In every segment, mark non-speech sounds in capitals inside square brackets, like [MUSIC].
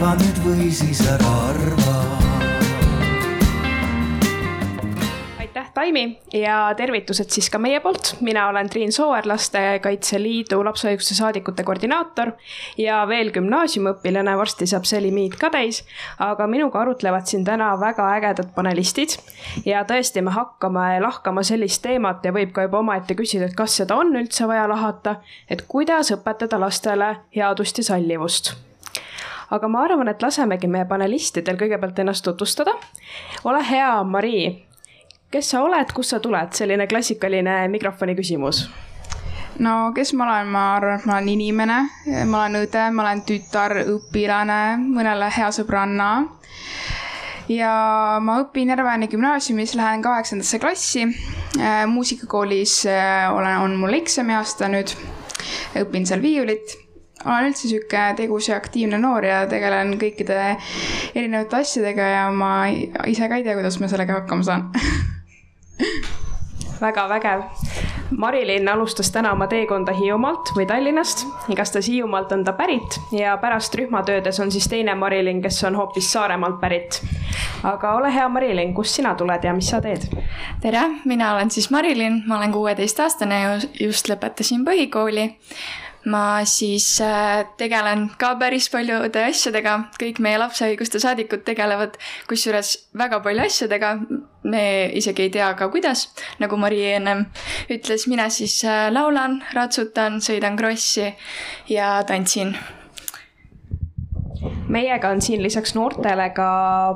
arva nüüd või siis ära arva aitäh, Taimi ja tervitused siis ka meie poolt. mina olen Triin Sooäär, Lastekaitse Liidu lapseõiguste saadikute koordinaator ja veel gümnaasiumiõpilane, varsti saab see limiit ka täis. aga minuga arutlevad siin täna väga ägedad panelistid ja tõesti, me hakkame lahkama sellist teemat ja võib ka juba omaette küsida, et kas seda on üldse vaja lahata, et kuidas õpetada lastele headust ja sallivust aga ma arvan, et lasemegi meie panelistidel kõigepealt ennast tutvustada. ole hea, Mari, kes sa oled, kust sa tuled, selline klassikaline mikrofoni küsimus. No kes ma olen, ma arvan, et ma olen inimene, ma olen õde, ma olen tütar, õpilane, mõnele hea sõbranna. ja ma õpin Järveääni gümnaasiumis, lähen kaheksandasse klassi. Muusikakoolis äh, olen, on mul eksamiaasta nüüd, õpin seal viiulit olen üldse sihuke tegus ja aktiivne noor ja tegelen kõikide erinevate asjadega ja ma ise ka ei tea, kuidas ma sellega hakkama saan [LAUGHS] väga vägev. Marilyn alustas täna oma teekonda Hiiumaalt või Tallinnast, igastahes Hiiumaalt on ta pärit ja pärast rühmatöödes on siis teine Marilyn, kes on hoopis Saaremaalt pärit. aga ole hea, Marilyn, kust sina tuled ja mis sa teed? tere, mina olen siis Marilyn, ma olen kuueteistaastane ja just lõpetasin põhikooli ma siis äh, tegelen ka päris paljude asjadega, kõik meie lapse õiguste saadikud tegelevad kusjuures väga palju asjadega. me isegi ei tea ka, kuidas, nagu Mari ennem ütles, mina siis äh, laulan, ratsutan, sõidan krossi ja tantsin meiega on siin lisaks noortele ka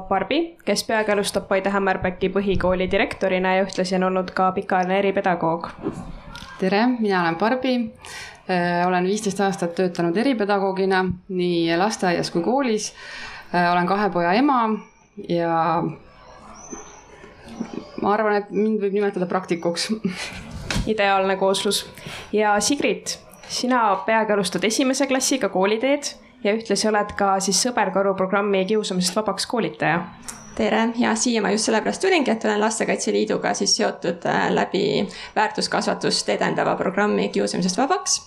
Barbi, kes peagi alustab Paide Hämmerpäki põhikooli direktorina ja ühtlasi on olnud ka pikaajaline eripedagoog. tere, mina olen Barbi olen viisteist aastat töötanud eripedagoogina nii lasteaias kui koolis. Äh, olen kahe poja ema ja ma arvan, et mind võib nimetada praktikuks. [LAUGHS] ideaalne kooslus ja Sigrid, sina peagi alustad esimese klassiga kooliteed ja ühtlasi oled ka siis Sõberkaru programmi Kiusamisest vabaks koolitaja tere ja siia ma just sellepärast tulingi, et olen Lastekaitse Liiduga siis seotud äh, läbi väärtuskasvatust edendava programmi Kiusamisest vabaks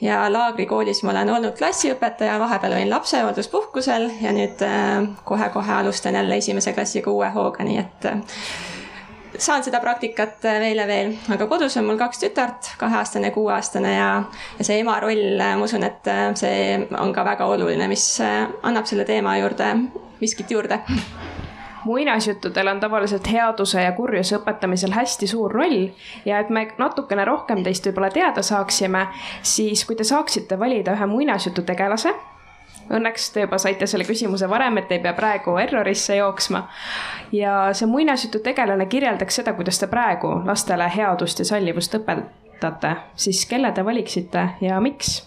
ja laagrikoolis ma olen olnud klassiõpetaja, vahepeal olin lapsehoolduspuhkusel ja nüüd äh, kohe-kohe alustan jälle esimese klassiga uue hooga, nii et äh, saan seda praktikat äh, veel ja veel, aga kodus on mul kaks tütart, kaheaastane kuueaastane ja, ja see ema roll, ma usun, et see on ka väga oluline, mis annab selle teema juurde miskit juurde [LAUGHS] muinasjuttudel on tavaliselt headuse ja kurjuse õpetamisel hästi suur roll ja et me natukene rohkem teist võib-olla teada saaksime, siis kui te saaksite valida ühe muinasjutu tegelase, õnneks te juba saite selle küsimuse varem, et ei pea praegu errorisse jooksma. ja see muinasjutu tegelane kirjeldaks seda, kuidas te praegu lastele headust ja sallivust õpetate, siis kelle te valiksite ja miks?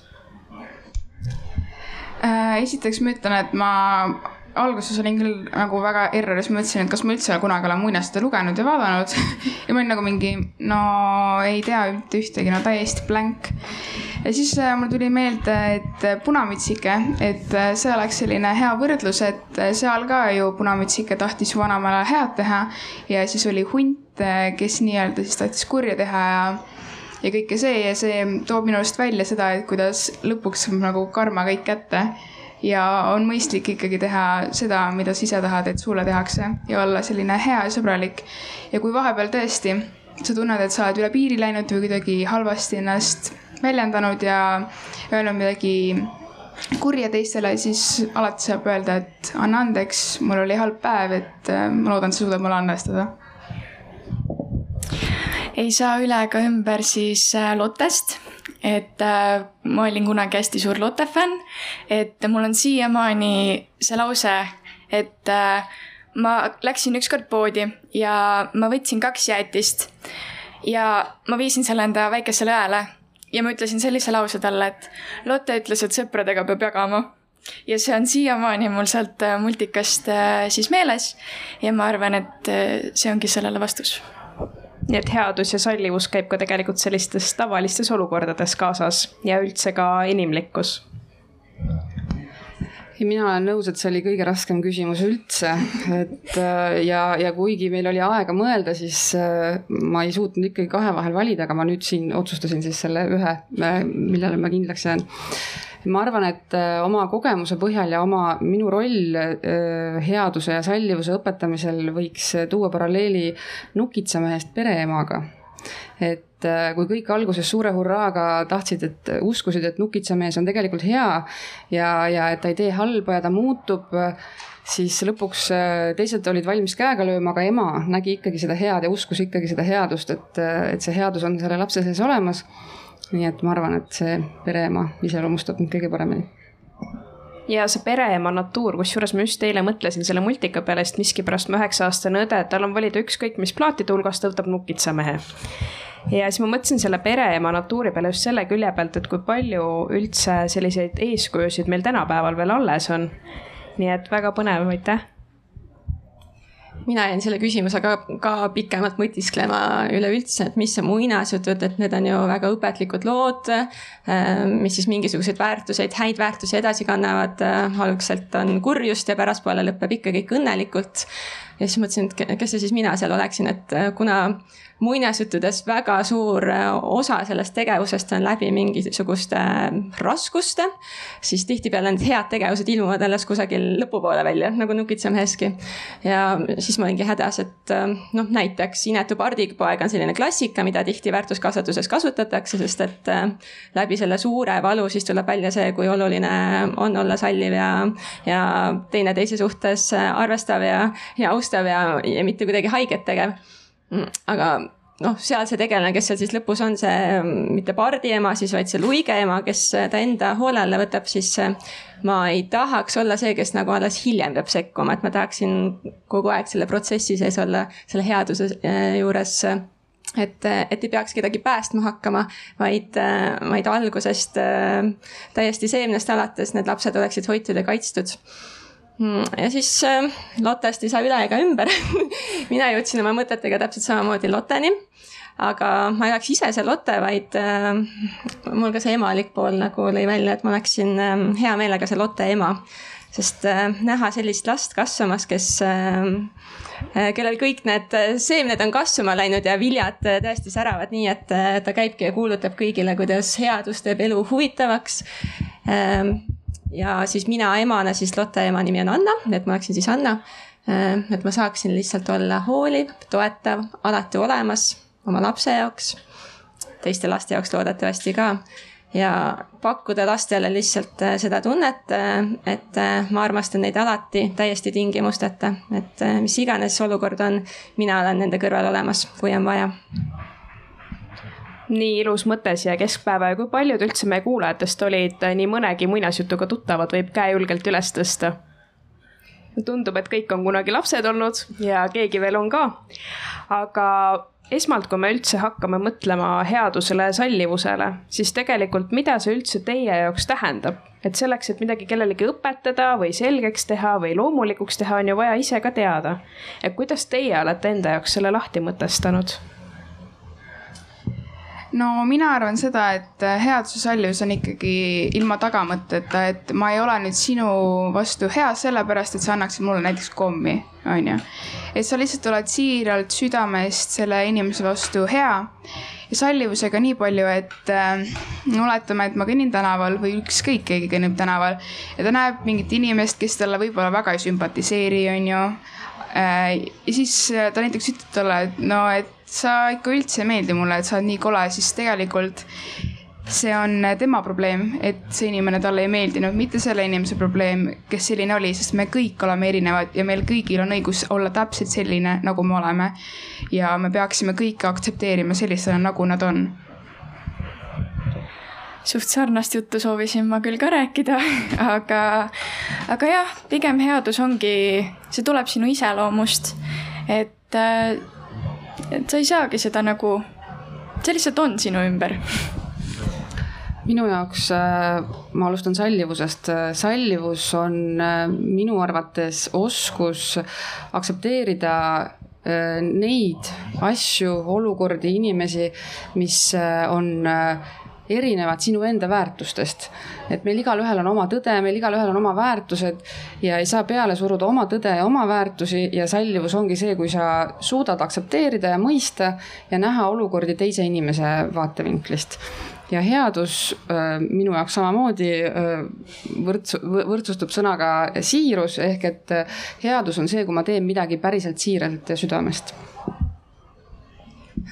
Äh, esiteks ma ütlen, et ma alguses olin küll nagu väga erroris, mõtlesin, et kas ma üldse kunagi olen muinasjutte lugenud ja vaadanud [LAUGHS] ja ma olin nagu mingi, no ei tea mitte ühtegi, no täiesti blank. ja siis äh, mul tuli meelde, et äh, Punamütsike, et äh, see oleks selline hea võrdlus, et seal ka ju Punamütsike tahtis vanaemale head teha ja siis oli hunt, kes nii-öelda siis tahtis kurja teha ja ja kõike see ja see toob minu arust välja seda, et kuidas lõpuks saab nagu karma kõik kätte ja on mõistlik ikkagi teha seda, mida sa ise tahad, et sulle tehakse ja olla selline hea ja sõbralik. ja kui vahepeal tõesti sa tunned, et sa oled üle piiri läinud või kuidagi halvasti ennast väljendanud ja öelnud midagi kurja teistele, siis alati saab öelda, et anna andeks, mul oli halb päev, et äh, ma loodan, et sa suudad mulle andestada ei saa üle ega ümber siis äh, Lottest et äh, ma olin kunagi hästi suur Lotte fänn, et mul on siiamaani see lause, et äh, ma läksin ükskord poodi ja ma võtsin kaks jäätist. Ja ma viisin selle enda väikesele õele ja ma ütlesin sellise lause talle, et Lotte ütles, et sõpradega peab jagama. Ja see on siiamaani mul sealt multikast siis meeles. Ja ma arvan, et see ongi sellele vastus nii et headus ja sallivus käib ka tegelikult sellistes tavalistes olukordades kaasas ja üldse ka inimlikkus ei, mina olen nõus, et see oli kõige raskem küsimus üldse, et äh, ja, ja kuigi meil oli aega mõelda, siis äh, ma ei suutnud ikkagi kahe vahel valida, aga ma nüüd siin otsustasin siis selle ühe, äh, millele ma kindlaks jään. Ma arvan, et äh, oma kogemuse põhjal ja oma, minu roll äh, headuse ja sallivuse õpetamisel võiks tuua paralleeli nukitsamehest pereemaga. Et äh, kui kõik alguses suure hurraaga tahtsid, et uskusid, et nukitsamees on tegelikult hea ja, ja et ta ei tee halba ja ta muutub, siis lõpuks teised olid valmis käega lööma, aga ema nägi ikkagi seda head ja uskus ikkagi seda headust, et, et see headus on selle lapse sees olemas nii et ma arvan, et see pereema iseloomustab mind kõige paremini ja see pereema natuur, kusjuures ma just eile mõtlesin selle multika peale, sest miskipärast mu üheksa-aastane õde, tal on valida ükskõik mis plaatide hulgast, ta võtab nukitsamehe. ja siis ma mõtlesin selle pereema natuuri peale just selle külje pealt, et kui palju üldse selliseid eeskujusid meil tänapäeval veel alles on. nii et väga põnev, aitäh mina jäin selle küsimusega ka pikemalt mõtisklema üleüldse, et mis see muinasjutud, et need on ju väga õpetlikud lood, äh, mis siis mingisuguseid väärtuseid, häid väärtusi edasi kannavad. Äh, algselt on kurjust ja pärastpoole lõpeb ikka kõik õnnelikult. Ja siis mõtlesin, et kes see siis mina seal oleksin, et äh, kuna muinasjuttudes väga suur äh, osa sellest tegevusest on läbi mingisuguste äh, raskuste, siis tihtipeale need head tegevused ilmuvad alles kusagil lõpupoole välja, nagu Nukitsameheski. ja siis ma olingi hädas, et noh, näiteks Inetu pardipoeg on selline klassika, mida tihti väärtuskasvatuses kasutatakse, sest et läbi selle suure valu siis tuleb välja see, kui oluline on olla salliv ja, ja teineteise suhtes arvestav ja, ja austav ja, ja mitte kuidagi haiget tegev. Mm, aga noh, seal see tegelane, kes seal siis lõpus on, see mm, mitte pardi ema siis, vaid see luige ema, kes ta enda hoole alla võtab, siis ma ei tahaks olla see, kes nagu alles hiljem peab sekkuma, et ma tahaksin kogu aeg selle protsessi sees olla, selle headuse eh, juures et, et ei peaks kedagi päästma hakkama, vaid, vaid algusest täiesti seemnest alates need lapsed oleksid hoitud ja kaitstud ja siis äh, Lottest ei saa üle ega ümber [LAUGHS] mina jõudsin oma mõtetega täpselt samamoodi Lotteni. aga ma ei oleks ise see Lotte, vaid äh, mul ka see emalik pool nagu lõi välja, et ma oleksin äh, hea meelega see Lotte ema. sest äh, näha sellist last kasvamas, kes äh, äh kellel kõik need seemned on kasvama läinud ja viljad äh, tõesti säravad nii, et ta käibki ja kuulutab kõigile, kuidas headus teeb elu huvitavaks ja siis mina emana, siis Lotte ema nimi on Anna, et ma oleksin siis Anna. Äh, et ma saaksin lihtsalt olla hooliv, toetav, alati olemas oma lapse jaoks, teiste laste jaoks loodetavasti ka. Ja pakkuda lastele lihtsalt äh, seda tunnet, äh, et ma armastan neid alati täiesti tingimusteta, et mis iganes olukord on, mina olen nende kõrval olemas, kui on vaja nii ilus mõte siia keskpäeva ja kui paljud üldse meie kuulajatest olid nii mõnegi muinasjutuga tuttavad, võib käe julgelt üles tõsta. tundub, et kõik on kunagi lapsed olnud ja keegi veel on ka. aga esmalt, kui me üldse hakkame mõtlema headusele ja sallivusele, siis tegelikult, mida see üldse teie jaoks tähendab? et selleks, et midagi kellelegi õpetada või selgeks teha või loomulikuks teha, on ju vaja ise ka teada. et kuidas teie olete enda jaoks selle lahti mõtestanud? No mina arvan seda, et äh, headuse sallivus on ikkagi ilma tagamõtteta, et ma ei ole nüüd sinu vastu hea sellepärast, et sa annaksid mulle näiteks kommi, on ju. et sa lihtsalt oled siiralt südamest selle inimese vastu hea ja sallivusega nii palju, et äh, oletame, et ma kõnnin tänaval või ükskõik, keegi kõnnib tänaval ja ta näeb mingit inimest, kes talle võib-olla väga ei sümpatiseeri, on ju äh,. ja siis äh, ta näiteks ütleb talle, et no, et sa ikka üldse ei meeldi mulle, et sa oled nii kole, siis tegelikult see on tema probleem, et see inimene talle ei meeldinud, mitte selle inimese probleem, kes selline oli, sest me kõik oleme erinevad ja meil kõigil on õigus olla täpselt selline, nagu me oleme. ja me peaksime kõike aktsepteerima sellisena, nagu nad on suht sarnast juttu soovisin ma küll ka rääkida, [LAUGHS] aga, aga jah, pigem headus ongi, see tuleb sinu iseloomust. et äh, et sa ei saagi seda nagu, see lihtsalt on sinu ümber. Minu jaoks, äh, ma alustan sallivusest, sallivus on äh, minu arvates oskus aktsepteerida äh, neid asju, olukordi, inimesi, mis on erinevad sinu enda väärtustest. et meil igalühel on oma tõde, meil igalühel on oma väärtused ja ei saa peale suruda oma tõde ja oma väärtusi ja sallivus ongi see, kui sa suudad aktsepteerida ja mõista ja näha olukordi teise inimese vaatevinklist ja headus minu jaoks samamoodi võrdsu-, võrdsustub sõnaga siirus ehk et headus on see, kui ma teen midagi päriselt siiralt ja südamest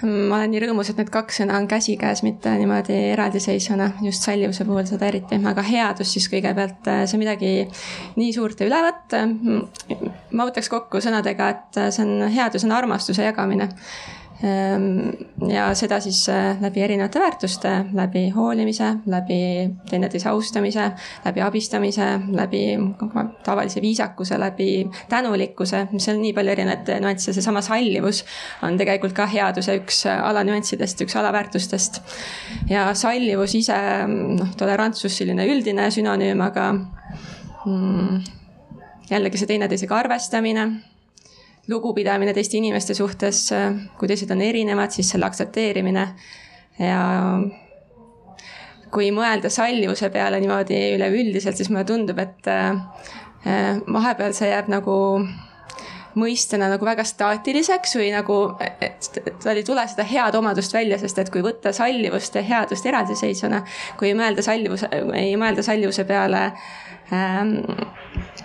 ma olen nii rõõmus, et need kaks sõna on käsikäes, mitte niimoodi eraldiseisvana, just sallivuse puhul seda eriti, aga headus siis kõigepealt, see on midagi nii suurt ja ülevat. ma võtaks kokku sõnadega, et see on, headus on armastuse jagamine ja seda siis äh, läbi erinevate väärtuste, läbi hoolimise, läbi teineteise austamise, läbi abistamise, läbi tavalise viisakuse, läbi tänulikkuse, mis on nii palju erinevaid nüansse, seesama sallivus on tegelikult ka headuse üks äh, alanüanssidest, üks alaväärtustest. ja sallivus ise, noh, tolerantsus, selline üldine sünonüüm, aga mm, jällegi see teineteisega arvestamine lugupidamine teiste inimeste suhtes, kui teised on erinevad, siis selle aktsepteerimine. Ja kui mõelda sallivuse peale niimoodi üleüldiselt, siis mulle tundub, et äh, vahepeal see jääb nagu mõistena nagu väga staatiliseks või nagu, tal ei tule seda head omadust välja, sest et kui võtta sallivust ja headust eraldiseisvana, kui ei mõelda sallivuse, ei mõelda sallivuse peale ähm,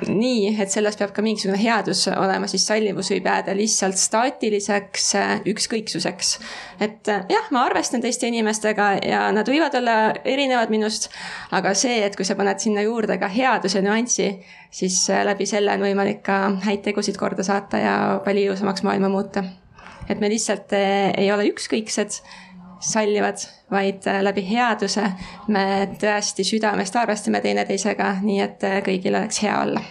nii, et selles peab ka mingisugune headus olema, siis sallivus võib jääda lihtsalt staatiliseks äh, ükskõiksuseks. et äh, jah, ma arvestan teiste inimestega ja nad võivad olla erinevad minust, aga see, et kui sa paned sinna juurde ka headuse nüansi, siis äh, läbi selle on võimalik ka häid tegusid korda saata ja palju ilusamaks maailma muuta. et me lihtsalt ei ole ükskõiksed sallivad, vaid äh, läbi headuse me tõesti südamest arvestame teineteisega, nii et äh, kõigil oleks hea olla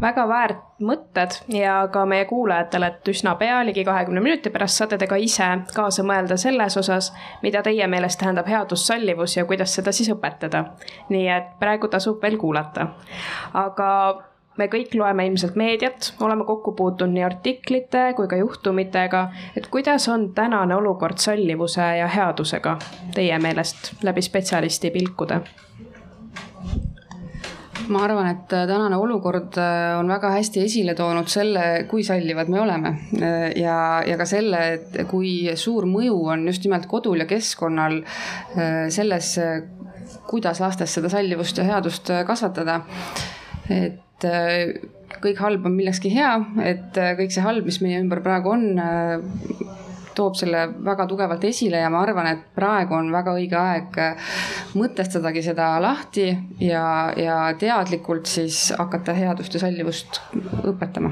väga väärt mõtted ja ka meie kuulajatele, et üsna pea, ligi kahekümne minuti pärast saate te ka ise kaasa mõelda selles osas, mida teie meelest tähendab headus, sallivus ja kuidas seda siis õpetada. nii et praegu tasub veel kuulata. aga me kõik loeme ilmselt meediat, oleme kokku puutunud nii artiklite kui ka juhtumitega, et kuidas on tänane olukord sallivuse ja headusega teie meelest läbi spetsialisti pilkude? ma arvan, et tänane olukord äh, on väga hästi esile toonud selle, kui sallivad me oleme äh, ja, ja ka selle, et kui suur mõju on just nimelt kodul ja keskkonnal äh, selles, kuidas lastes seda sallivust ja headust kasvatada. et et äh, kõik halb on millekski hea, et äh, kõik see halb, mis meie ümber praegu on, äh, toob selle väga tugevalt esile ja ma arvan, et praegu on väga õige aeg mõtestadagi seda lahti ja, ja teadlikult siis hakata headust ja sallivust õpetama.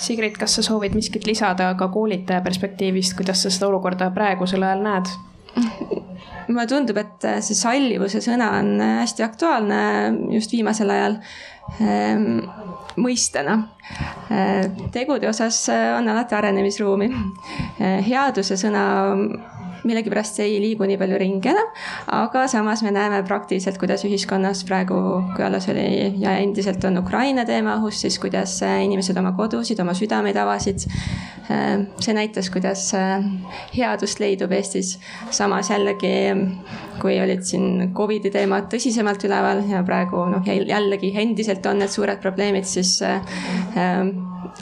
Sigrid, kas sa soovid miskit lisada ka koolitaja perspektiivist, kuidas sa seda olukorda praegusel ajal näed? Mulle tundub, et see sallivuse sõna on hästi aktuaalne just viimasel ajal ehm, mõistena. Ehm, tegude osas on alati arenemisruumi. Headuse sõna millegipärast ei liigu nii palju ringi enam, aga samas me näeme praktiliselt, kuidas ühiskonnas praegu, kui alles oli ja endiselt on Ukraina teema õhus, siis kuidas inimesed oma kodusid, oma südameid avasid. see näitas, kuidas headust leidub Eestis. samas jällegi, kui olid siin Covidi teemad tõsisemalt üleval ja praegu noh, jällegi endiselt on need suured probleemid, siis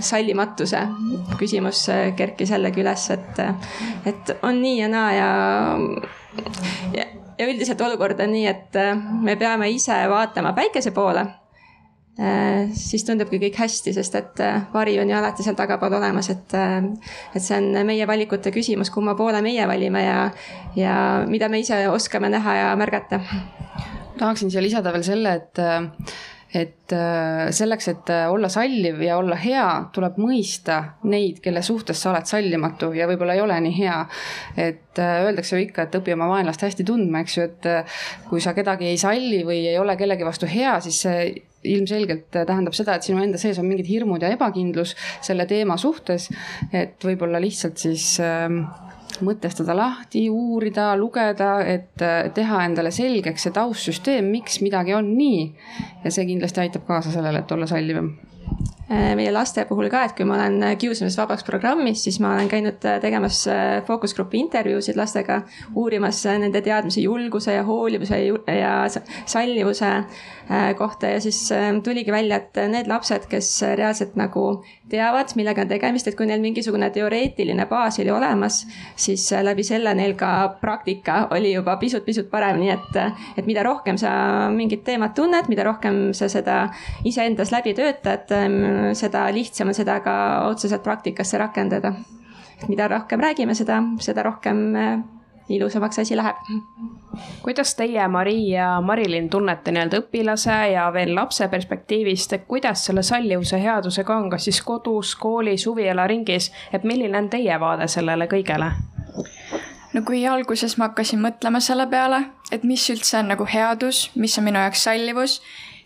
sallimatuse küsimus kerkis jällegi üles, et, et on nii ja naa ja, ja, ja üldiselt olukord on nii, et me peame ise vaatama päikese poole siis tundubki kõik hästi, sest et vari on ju alati seal tagapool olemas, et, et see on meie valikute küsimus, kumma poole meie valime ja, ja mida me ise oskame näha ja märgata. tahaksin siia lisada veel selle, et et äh, selleks, et äh, olla salliv ja olla hea, tuleb mõista neid, kelle suhtes sa oled sallimatu ja võib-olla ei ole nii hea. et äh, öeldakse ju ikka, et õpi oma vaenlast hästi tundma, eks ju, et kui sa kedagi ei salli või ei ole kellegi vastu hea, siis see ilmselgelt tähendab seda, et sinu enda sees on mingid hirmud ja ebakindlus selle teema suhtes. et võib-olla lihtsalt siis äh, mõtestada lahti, uurida, lugeda, et teha endale selgeks see taustsüsteem, miks midagi on nii. ja see kindlasti aitab kaasa sellele, et olla sallivam äh, meie laste puhul ka, et kui ma olen kiusamisest vabaks programmis, siis ma olen käinud tegemas fookusgrupi intervjuusid lastega, uurimas nende teadmisi julguse ja hoolivuse ja sallivuse kohta ja siis tuligi välja, et need lapsed, kes reaalselt nagu teavad, millega on tegemist, et kui neil mingisugune teoreetiline baas oli olemas, siis läbi selle neil ka praktika oli juba pisut-pisut parem, nii et, et mida rohkem sa mingit teemat tunned, mida rohkem sa seda iseendas läbi töötad, seda lihtsam on seda ka otseselt praktikasse rakendada. mida rohkem räägime, seda, seda rohkem ilusamaks asi läheb. kuidas teie, Mari ja Marilyn tunnete nii-öelda õpilase ja veel lapse perspektiivist, et kuidas selle sallivuse headusega on, kas siis kodus, koolis, huvialaringis, et milline on teie vaade sellele kõigele? no kui alguses ma hakkasin mõtlema selle peale, et mis üldse on nagu headus, mis on minu jaoks sallivus,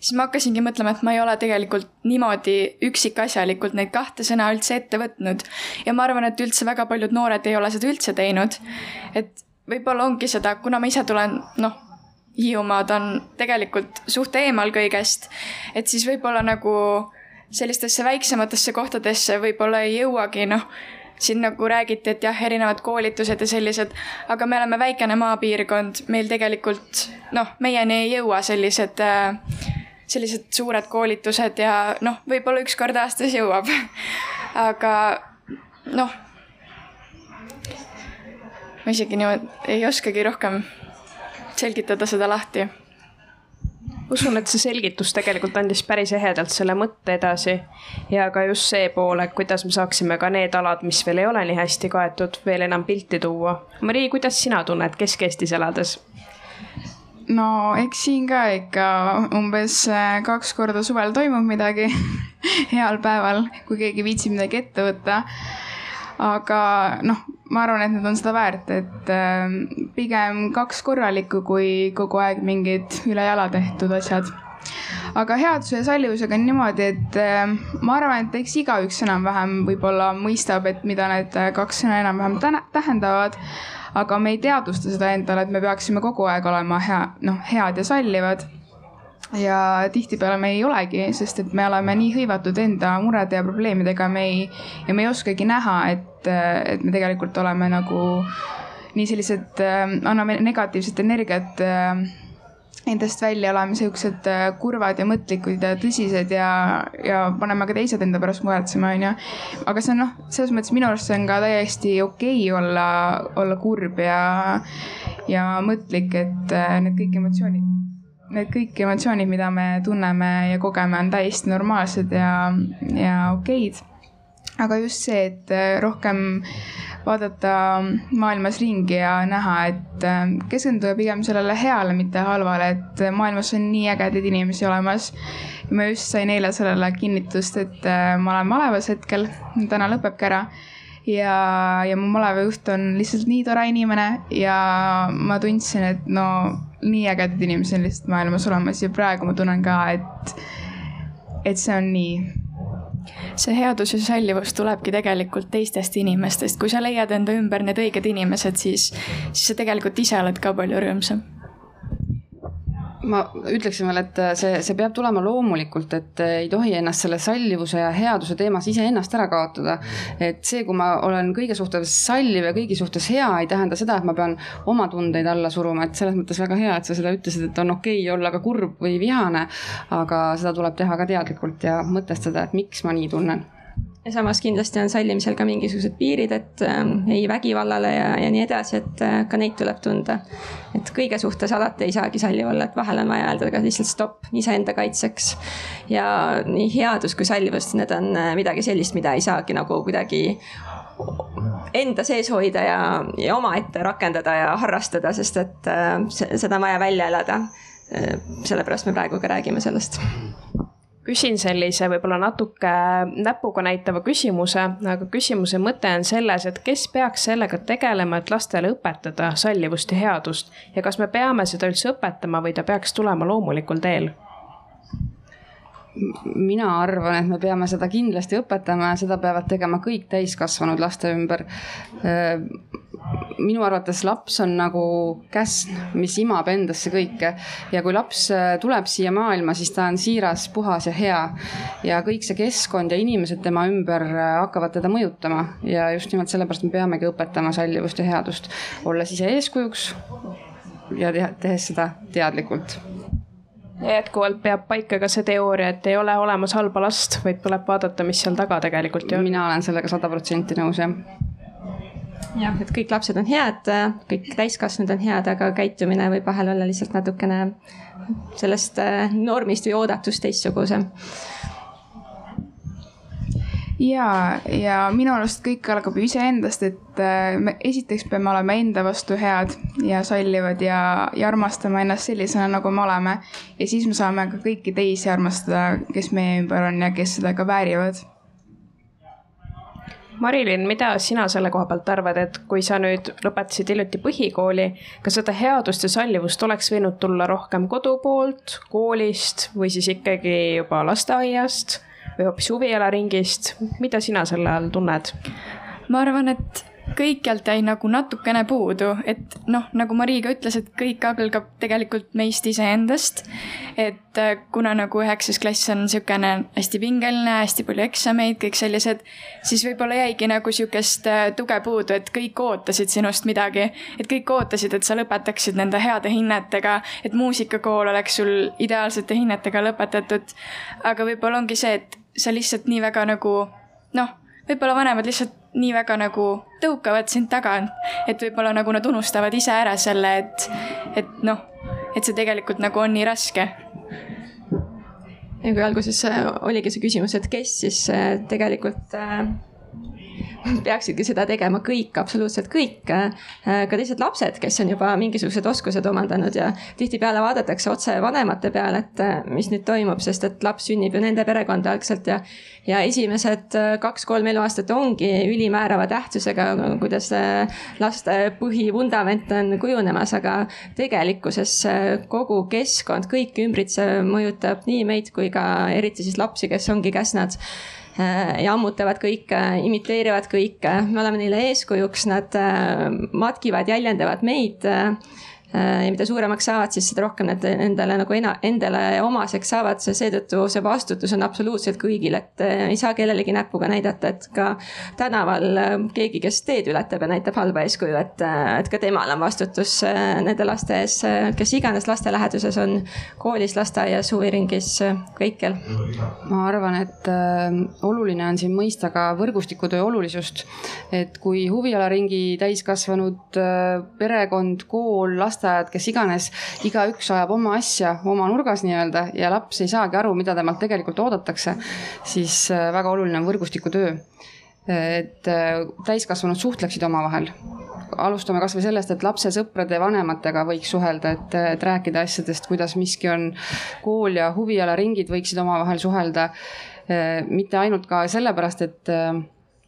siis ma hakkasingi mõtlema, et ma ei ole tegelikult niimoodi üksikasjalikult neid kahte sõna üldse ette võtnud. ja ma arvan, et üldse väga paljud noored ei ole seda üldse teinud. et võib-olla ongi seda, kuna ma ise tulen, noh, Hiiumaad on tegelikult suht eemal kõigest, et siis võib-olla nagu sellistesse väiksematesse kohtadesse võib-olla ei jõuagi, noh, siin nagu räägiti, et jah, erinevad koolitused ja sellised, aga me oleme väikene maapiirkond, meil tegelikult noh, meieni ei jõua sellised äh, sellised suured koolitused ja noh, võib-olla üks kord aastas jõuab. [LAUGHS] aga noh, ma isegi niimoodi ei oskagi rohkem selgitada seda lahti. usun, et see selgitus tegelikult andis päris ehedalt selle mõtte edasi ja ka just see pool, et kuidas me saaksime ka need alad, mis veel ei ole nii hästi kaetud, veel enam pilti tuua. Marii, kuidas sina tunned Kesk-Eestis elades? no eks siin ka ikka umbes äh, kaks korda suvel toimub midagi [LAUGHS] heal päeval, kui keegi viitsib midagi ette võtta aga noh, ma arvan, et need on seda väärt, et äh, pigem kaks korralikku, kui kogu aeg mingid ülejala tehtud asjad. aga headuse ja sallivusega on niimoodi, et äh, ma arvan, et eks igaüks enam-vähem võib-olla mõistab, et mida need kaks sõna enam-vähem tähendavad aga me ei teadvusta seda endale, et me peaksime kogu aeg olema hea, noh, head ja sallivad ja tihtipeale me ei olegi, sest et me oleme nii hõivatud enda murede ja probleemidega, me ei, ja me ei oskagi näha, et, et me tegelikult oleme nagu nii sellised, anname negatiivset energiat endast välja, oleme siuksed kurvad ja mõtlikud ja tõsised ja, ja paneme ka teised enda pärast muretsema, onju. aga see on noh, selles mõttes minu arust see on ka täiesti okei okay olla, olla kurb ja, ja mõtlik, et need kõik emotsioonid need kõik emotsioonid, mida me tunneme ja kogeme, on täiesti normaalsed ja, ja okeid. aga just see, et äh, rohkem vaadata maailmas ringi ja näha, et äh, keskenduda pigem sellele heale, mitte halvale, et maailmas on nii ägedaid inimesi olemas. ma just sain eile sellele kinnitust, et äh, ma olen malevas hetkel, täna lõpebki ära ja, ja mu malevajuht on lihtsalt nii tore inimene ja ma tundsin, et no nii ägedad inimesed on lihtsalt maailmas olemas ja praegu ma tunnen ka, et, et see on nii. see headus ja sallivus tulebki tegelikult teistest inimestest, kui sa leiad enda ümber need õiged inimesed, siis, siis sa tegelikult ise oled ka palju rõõmsam ma ütleksin veel, et see, see peab tulema loomulikult, et ei tohi ennast selle sallivuse ja headuse teemas iseennast ära kaotada. et see, kui ma olen kõige suhtes salliv ja kõigi suhtes hea, ei tähenda seda, et ma pean oma tundeid alla suruma, et selles mõttes väga hea, et sa seda ütlesid, et on okei okay olla ka kurb või vihane. aga seda tuleb teha ka teadlikult ja mõtestada, et miks ma nii tunnen ja samas kindlasti on sallimisel ka mingisugused piirid, et äh, ei vägivallale ja, ja nii edasi, et äh, ka neid tuleb tunda. et kõige suhtes alati ei saagi salliv olla, et vahel on vaja öelda ka lihtsalt stopp iseenda kaitseks. ja nii headus kui sallivus, need on äh, midagi sellist, mida ei saagi nagu kuidagi enda sees hoida ja, ja omaette rakendada ja harrastada, sest et äh, seda on vaja välja elada. Äh, sellepärast me praegu ka räägime sellest küsin sellise võib-olla natuke näpuga näitava küsimuse, aga küsimuse mõte on selles, et kes peaks sellega tegelema, et lastele õpetada sallivust ja headust ja kas me peame seda üldse õpetama või ta peaks tulema loomulikul teel? Mina arvan, et me peame seda kindlasti õpetama ja seda peavad tegema kõik täiskasvanud laste ümber. minu arvates laps on nagu käsn, mis imab endasse kõike ja kui laps tuleb siia maailma, siis ta on siiras, puhas ja hea. ja kõik see keskkond ja inimesed tema ümber hakkavad teda mõjutama ja just nimelt sellepärast me peamegi õpetama sallivust ja headust, olles ise eeskujuks ja tehes seda teadlikult ja jätkuvalt peab paika ka see teooria, et ei ole olemas halba last, vaid tuleb vaadata, mis seal taga tegelikult ju on. mina olen sellega sada protsenti nõus, jah jah, et kõik lapsed on head, kõik täiskasvanud on head, aga käitumine võib vahel olla lihtsalt natukene sellest äh, normist või oodatust teistsugusem ja, ja minu arust kõik algab ju iseendast, et äh, me esiteks peame olema enda vastu head ja sallivad ja, ja armastama ennast sellisena, nagu me oleme. ja siis me saame ka kõiki teisi armastada, kes meie ümber on ja kes seda ka väärivad Marilyn, mida sina selle koha pealt arvad, et kui sa nüüd lõpetasid hiljuti põhikooli, kas seda headust ja sallivust oleks võinud tulla rohkem kodu poolt, koolist või siis ikkagi juba lasteaiast? Või hoopis huvialaringist, mida sina selle all tunned? ma arvan, et kõikjalt jäi nagu natukene puudu, et noh, nagu Marii ka ütles, et kõik algab tegelikult meist iseendast. et äh, kuna nagu üheksas klass on niisugune hästi pingeline, hästi palju eksameid, kõik sellised, siis võib-olla jäigi nagu sihukest äh, tuge puudu, et kõik ootasid sinust midagi. et kõik ootasid, et sa lõpetaksid nende heade hinnetega, et muusikakool oleks sul ideaalsete hinnetega lõpetatud. aga võib-olla ongi see, et sa lihtsalt nii väga nagu noh, võib-olla vanemad lihtsalt nii väga nagu tõukavad sind tagant, et võib-olla nagu nad unustavad ise ära selle, et, et noh, et see tegelikult nagu on nii raske. Ja kui alguses oligi see küsimus, et kes siis äh, tegelikult äh, peaksidki seda tegema kõik, absoluutselt kõik. Äh, ka teised lapsed, kes on juba mingisugused oskused omandanud ja tihtipeale vaadatakse otse vanemate peale, et äh, mis nüüd toimub, sest et laps sünnib ju nende perekonda algselt ja. ja esimesed äh, kaks-kolm eluaastat ongi ülimäärava tähtsusega, kuidas laste põhivundament on kujunemas, aga tegelikkuses kogu keskkond, kõik ümbritsev mõjutab nii meid kui ka eriti siis lapsi, kes ongi käsnad ja ammutavad kõike, imiteerivad kõike, me oleme neile eeskujuks, nad äh, matkivad, jäljendavad meid äh, Äh, ja mida suuremaks saavad, siis seda rohkem need endale nagu ena-, endale omaseks saavad, seetõttu see vastutus on absoluutselt kõigil, et äh, ei saa kellelegi näpuga näidata, et ka tänaval äh, keegi, kes teed ületab ja näitab halba eeskuju, et, et ka temal on vastutus nende laste ees, kes iganes laste läheduses on, koolis, lasteaias, huviringis, kõikjal. ma arvan, et äh, oluline on siin mõista ka võrgustikutöö olulisust, et kui huvialaringi täiskasvanud äh, perekond, kool, lasteaed, lasteaiad, kes iganes, igaüks ajab oma asja oma nurgas nii-öelda ja laps ei saagi aru, mida temalt tegelikult oodatakse, siis äh, väga oluline on võrgustikutöö. et äh, täiskasvanud suhtleksid omavahel alustame kasvõi sellest, et lapse sõprade ja vanematega võiks suhelda, et, et rääkida asjadest, kuidas miski on. kool ja huvialaringid võiksid omavahel suhelda. Äh, mitte ainult ka sellepärast, et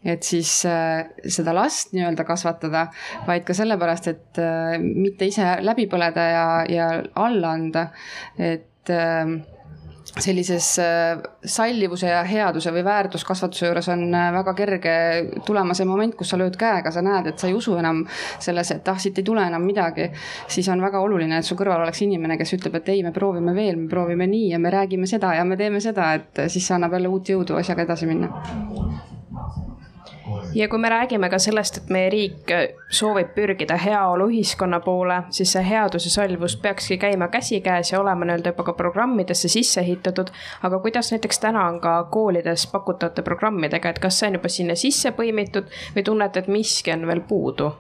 et siis äh, seda last nii-öelda kasvatada, vaid ka sellepärast, et äh, mitte ise läbi põleda ja, ja alla anda. et äh, sellises sallivuse ja headuse või väärtuskasvatuse juures on väga kerge tulema see moment, kus sa lööd käega, sa näed, et sa ei usu enam sellesse, et ah, siit ei tule enam midagi. siis on väga oluline, et su kõrval oleks inimene, kes ütleb, et ei, me proovime veel, me proovime nii ja me räägime seda ja me teeme seda, et siis see annab jälle uut jõudu asjaga edasi minna ja kui me räägime ka sellest, et meie riik soovib pürgida heaoluühiskonna poole, siis see headus ja salvus peakski käima käsikäes ja olema nii-öelda juba ka programmidesse sisse ehitatud. aga kuidas näiteks täna on ka koolides pakutavate programmidega, et kas see on juba sinna sisse põimitud või tunnete, et miski on veel puudu?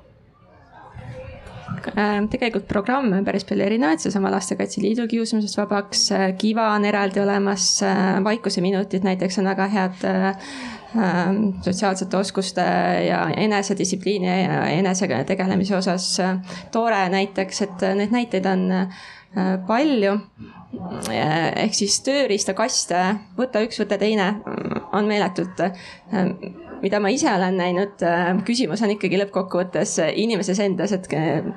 Äh, tegelikult programme on päris palju erinevaid, seesama Lastekaitse Liidu kiusamisest vabaks, äh, Kiva on eraldi olemas, äh, Vaikuseminutid näiteks on väga head sotsiaalsete oskuste ja enesedistsipliini ja enesega tegelemise osas tore näiteks, et neid näiteid on äh, palju. ehk siis tööriistakaste, võta üks, võta teine, on meeletult mida ma ise olen näinud, küsimus on ikkagi lõppkokkuvõttes inimeses endas, et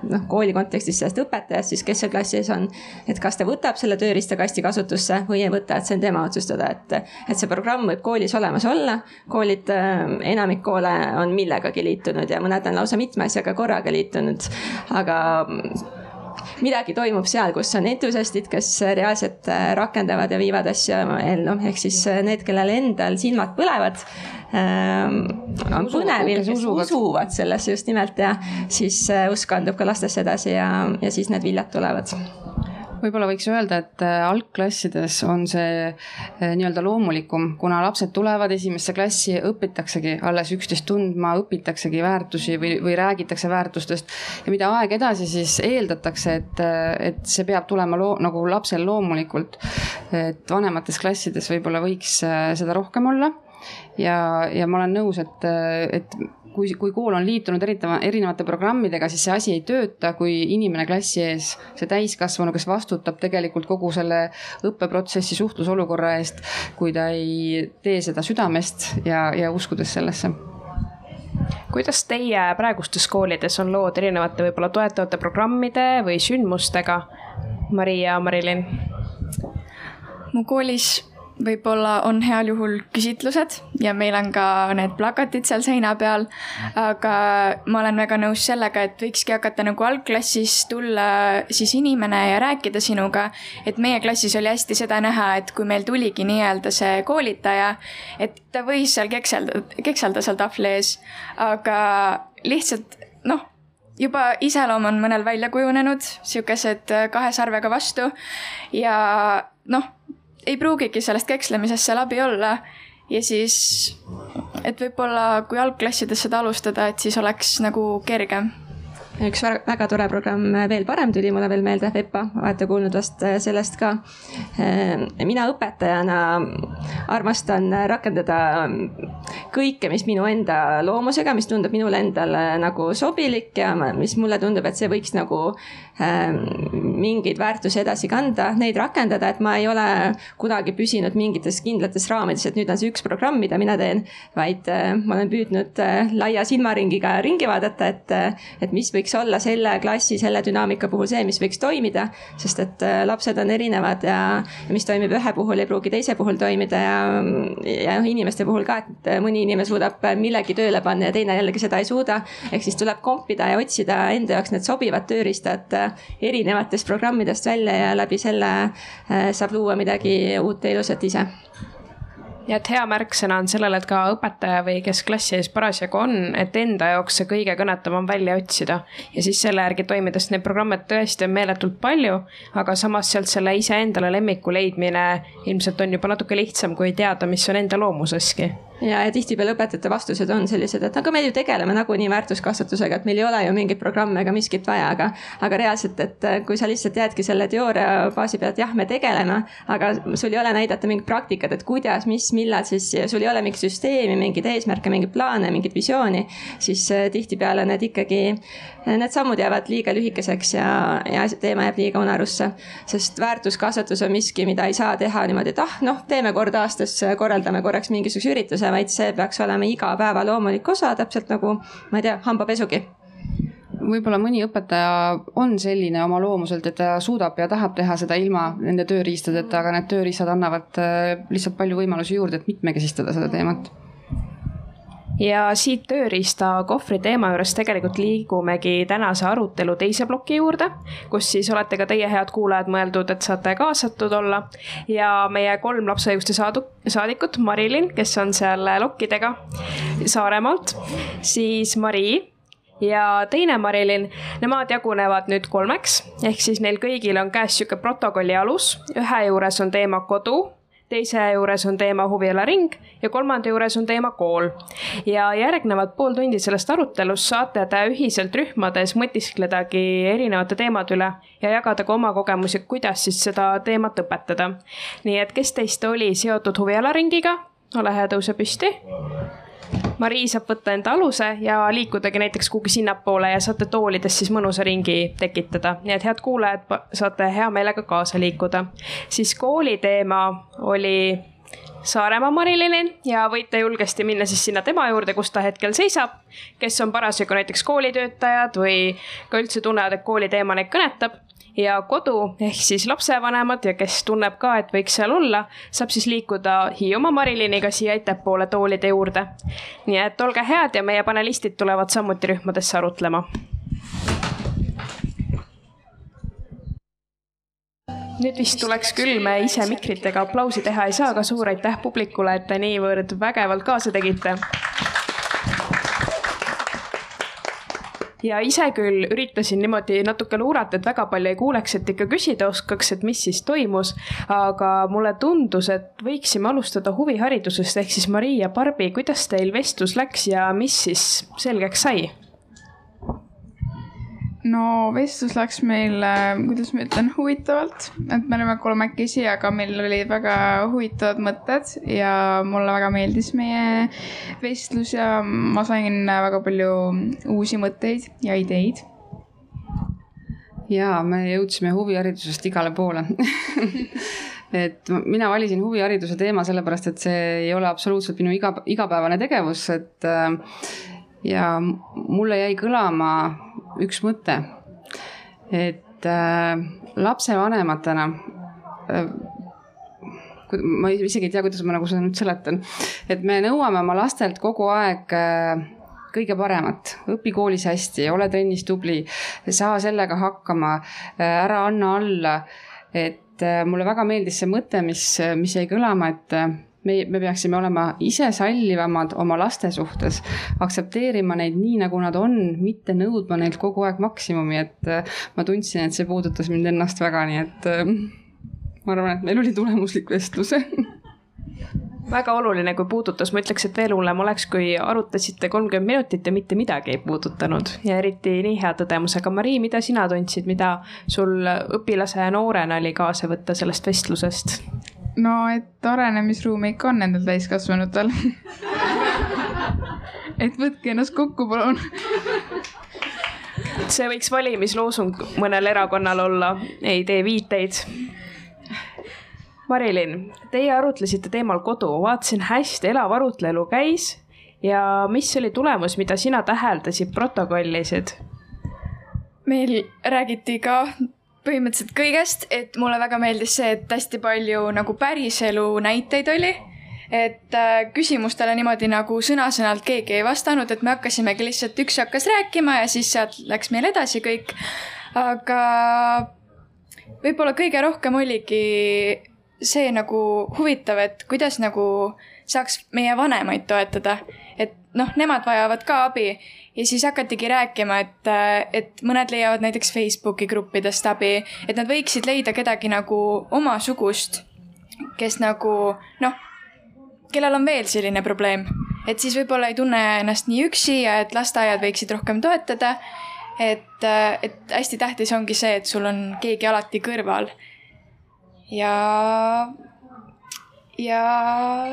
noh, kooli kontekstis sellest õpetajast siis, kes seal klassi ees on. et kas ta võtab selle tööriistakasti kasutusse või ei võta, et see on tema otsustada, et, et see programm võib koolis olemas olla. koolid, enamik koole on millegagi liitunud ja mõned on lausa mitme asjaga korraga liitunud, aga midagi toimub seal, kus on entusiastid, kes reaalselt äh, rakendavad ja viivad asju ellu, ehk siis äh, need, kellel endal silmad põlevad ähm,. on põnevil, kes usuvad. usuvad sellesse just nimelt ja siis äh, usk kandub ka lastesse edasi ja, ja siis need viljad tulevad võib-olla võiks öelda, et äh, algklassides on see äh, nii-öelda loomulikum, kuna lapsed tulevad esimesse klassi, õpitaksegi alles üksteist tundma, õpitaksegi väärtusi või, või räägitakse väärtustest. ja mida aeg edasi, siis eeldatakse, et, äh, et see peab tulema loo, nagu lapsel loomulikult. et vanemates klassides võib-olla võiks seda rohkem olla ja, ja ma olen nõus, et, et kui, kui kool on liitunud erineva, erinevate programmidega, siis see asi ei tööta, kui inimene klassi ees, see täiskasvanu, kes vastutab tegelikult kogu selle õppeprotsessi suhtlusolukorra eest, kui ta ei tee seda südamest ja, ja uskudes sellesse kuidas teie praegustes koolides on lood erinevate võib-olla toetavate programmide või sündmustega? Maria, Marilyn? mu koolis võib-olla on heal juhul küsitlused ja meil on ka need plakatid seal seina peal. aga ma olen väga nõus sellega, et võikski hakata nagu algklassis tulla siis inimene ja rääkida sinuga. et meie klassis oli hästi seda näha, et kui meil tuligi nii-öelda see koolitaja, et ta võis seal kekselda, kekselda seal tahvli ees, aga lihtsalt noh juba iseloom on mõnel välja kujunenud, sihukesed kahe sarvega vastu ja noh ei pruugigi sellest kekslemisest seal abi olla. ja siis, et võib-olla kui algklassides seda alustada, et siis oleks nagu kergem üks väga tore programm Veel parem tuli mulle veel meelde, VEPA, olete kuulnud vast äh, sellest ka. Äh, mina õpetajana armastan rakendada kõike, mis minu enda loomusega, mis tundub minule endale nagu sobilik ja mis mulle tundub, et see võiks nagu äh, mingeid väärtusi edasi kanda, neid rakendada, et ma ei ole kunagi püsinud mingites kindlates raamides, et nüüd on see üks programm, mida mina teen, vaid ma olen püüdnud laia silmaringiga ringi vaadata, et, et mis võiks olla selle klassi, selle dünaamika puhul see, mis võiks toimida. sest et äh, lapsed on erinevad ja, ja mis toimib ühe puhul, ei pruugi teise puhul toimida ja, ja noh, inimeste puhul ka, et mõni inimene suudab millegi tööle panna ja teine jällegi seda ei suuda. ehk siis tuleb kompida ja otsida enda jaoks need sobivad tööriistad äh, erinevatest programmidest välja ja läbi selle äh, saab luua midagi uut ja ilusat ise ja et hea märksõna on sellele, et ka õpetaja või kes klassi ees parasjagu on, et enda jaoks see kõige kõnetavam välja otsida. ja siis selle järgi toimida, sest neid programme tõesti on meeletult palju, aga samas sealt selle iseendale lemmiku leidmine ilmselt on juba natuke lihtsam, kui teada, mis on enda loomuseski ja, ja tihtipeale õpetajate vastused on sellised, et aga me ju tegeleme nagunii väärtuskasvatusega, et meil ei ole ju mingeid programme ega miskit vaja, aga. aga reaalselt, et kui sa lihtsalt jäädki selle teooria baasi pealt, jah, me tegeleme, aga sul ei ole näidata mingit praktikat, et kuidas, mis, millal siis, sul ei ole mingit süsteemi, mingeid eesmärke, mingeid plaane, mingit visiooni. siis äh, tihtipeale need ikkagi, need sammud jäävad liiga lühikeseks ja, ja teema jääb liiga unarusse. sest väärtuskasvatus on miski, mida ei saa teha niimoodi, et ah, noh, teeme kord aastas, korraldame korraks mingisuguse ürituse vaid see peaks olema igapäeva loomulik osa, täpselt nagu ma ei tea, hambapesugi võib-olla mõni õpetaja on selline oma loomuselt, et ta suudab ja tahab teha seda ilma nende tööriistadeta, aga need tööriistad annavad äh, lihtsalt palju võimalusi juurde, et mitmekesistada seda teemat ja siit tööriistakohvri teema juures tegelikult liigumegi tänase arutelu teise ploki juurde, kus siis olete ka teie, head kuulajad, mõeldud, et saate kaasatud olla. ja meie kolm lapseõiguste saadu-, saadikut, Marilyn, kes on seal lokkidega Saaremaalt, siis Mari ja teine Marilyn, nemad jagunevad nüüd kolmeks, ehk siis neil kõigil on käes sihuke protokolli alus, ühe juures on teema kodu teise juures on teema huvialaring ja kolmanda juures on teema kool. ja järgnevad pool tundi sellest arutelust saate te ühiselt rühmades mõtiskledagi erinevate teemade üle ja jagada ka oma kogemusi, kuidas siis seda teemat õpetada. nii et kes teist oli seotud huvialaringiga, ole hea, tõuse püsti Marii saab võtta enda aluse ja liikudagi näiteks kuhugi sinnapoole ja saate toolides siis mõnusa ringi tekitada. nii et head kuulajad, saate hea meelega kaasa liikuda. siis kooli teema oli Saaremaa Marilini ja võite julgesti minna siis sinna tema juurde, kus ta hetkel seisab. kes on parasjagu näiteks koolitöötajad või ka üldse tunnevad, et kooliteema neid kõnetab ja kodu ehk siis lapsevanemad ja kes tunneb ka, et võiks seal olla, saab siis liikuda Hiiumaa Mariliniga siia ettepoole toolide juurde. nii et olge head ja meie panelistid tulevad samuti rühmadesse arutlema nüüd vist tuleks küll, me ise mikritega aplausi teha ei saa, aga suur aitäh publikule, et te niivõrd vägevalt kaasa tegite. Ja ise küll üritasin niimoodi natuke luurata, et väga palju ei kuuleks, et ikka küsida oskaks, et mis siis toimus. aga mulle tundus, et võiksime alustada huviharidusest ehk siis Marii ja Barbi, kuidas teil vestlus läks ja mis siis selgeks sai? No vestlus läks meil, kuidas ma ütlen, huvitavalt, et me olime kolmekesi, aga meil olid väga huvitavad mõtted ja mulle väga meeldis meie vestlus ja ma sain väga palju uusi mõtteid ja ideid. ja me jõudsime huviharidusest igale poole [LAUGHS] et mina valisin huvihariduse teema sellepärast, et see ei ole absoluutselt minu iga, igapäevane tegevus, et ja mulle jäi kõlama üks mõte, et äh, lapsevanematena äh, ma isegi ei tea, kuidas ma nagu seda nüüd seletan, et me nõuame oma lastelt kogu aeg äh, kõige paremat, õpi koolis hästi, ole trennis tubli, saa sellega hakkama, äh, ära anna alla. et äh, mulle väga meeldis see mõte, mis, mis jäi kõlama, et äh, me, me peaksime olema ise sallivamad oma laste suhtes, aktsepteerima neid nii, nagu nad on, mitte nõudma neilt kogu aeg maksimumi, et äh, ma tundsin, et see puudutas mind ennast väga, nii et äh, ma arvan, et meil oli tulemuslik vestlus [LAUGHS] väga oluline, kui puudutas, ma ütleks, et veel hullem oleks, kui arutasite kolmkümmend minutit ja mitte midagi ei puudutanud ja eriti nii hea tõdemusega. Marii, mida sina tundsid, mida sul õpilase noorena oli kaasa võtta sellest vestlusest? No et arenemisruumi ikka on nendel täiskasvanutel. [LAUGHS] Et võtke ennast kokku, palun. See võiks valimisloosung mõnel erakonnal olla, ei tee viiteid. Marilyn, teie arutlesite teemal kodu, vaatasin hästi elav arutelu käis. Ja mis oli tulemus, mida sina täheldasid, protokollisid? meil räägiti ka põhimõtteliselt kõigest, et mulle väga meeldis see, et hästi palju nagu päriselu näiteid oli. et äh, küsimustele niimoodi nagu sõna-sõnalt keegi ei vastanud, et me hakkasimegi lihtsalt, üks hakkas rääkima ja siis sealt läks meil edasi kõik. aga võib-olla kõige rohkem oligi see nagu huvitav, et kuidas nagu saaks meie vanemaid toetada. Et noh, nemad vajavad ka abi ja siis hakatigi rääkima, et, et mõned leiavad näiteks Facebooki gruppidest abi, et nad võiksid leida kedagi nagu omasugust, kes nagu noh, kellel on veel selline probleem, et siis võib-olla ei tunne ennast nii üksi ja et lasteaiad võiksid rohkem toetada. et, et hästi tähtis ongi see, et sul on keegi alati kõrval. ja ja,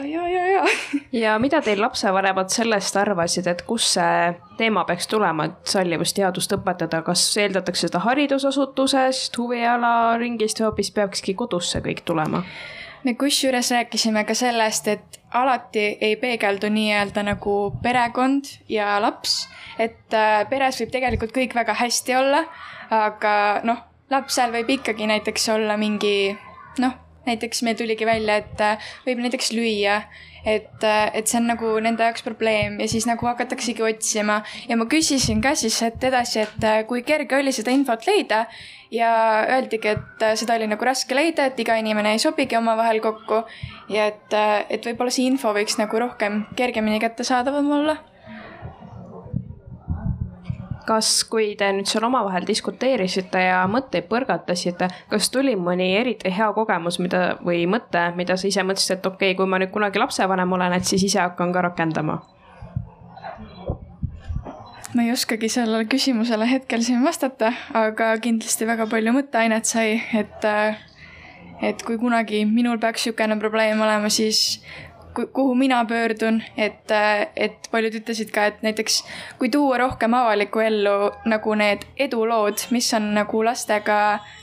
ja, ja, ja. [LAUGHS] ja mida teil lapsevanemad sellest arvasid, et kus see teema peaks tulema, et sallivusteadust õpetada, kas eeldatakse seda haridusasutusest, huvialaringist või hoopis peakski kodus see kõik tulema? me kusjuures rääkisime ka sellest, et alati ei peegeldu nii-öelda nagu perekond ja laps, et äh, peres võib tegelikult kõik väga hästi olla, aga noh, lapsel võib ikkagi näiteks olla mingi noh näiteks meil tuligi välja, et äh, võib näiteks lüüa, et, äh, et see on nagu nende jaoks probleem ja siis nagu hakataksegi otsima. Ja ma küsisin ka siis, et edasi, et äh, kui kerge oli seda infot leida ja öeldigi, et seda oli nagu raske leida, et iga inimene ei sobigi omavahel kokku ja et, et võib-olla see info võiks nagu rohkem kergemini kättesaadavam olla kas, kui te nüüd seal omavahel diskuteerisite ja mõtteid põrgatasite, kas tuli mõni eriti hea kogemus, mida või mõte, mida sa ise mõtlesid, et okei okay,, kui ma nüüd kunagi lapsevanem olen, et siis ise hakkan ka rakendama? ma ei oskagi sellele küsimusele hetkel siin vastata, aga kindlasti väga palju mõtteainet sai, et et kui kunagi minul peaks niisugune probleem olema, siis kuhu mina pöördun, et, et paljud ütlesid ka, et näiteks kui tuua rohkem avalikku ellu nagu need edulood, mis on nagu lastega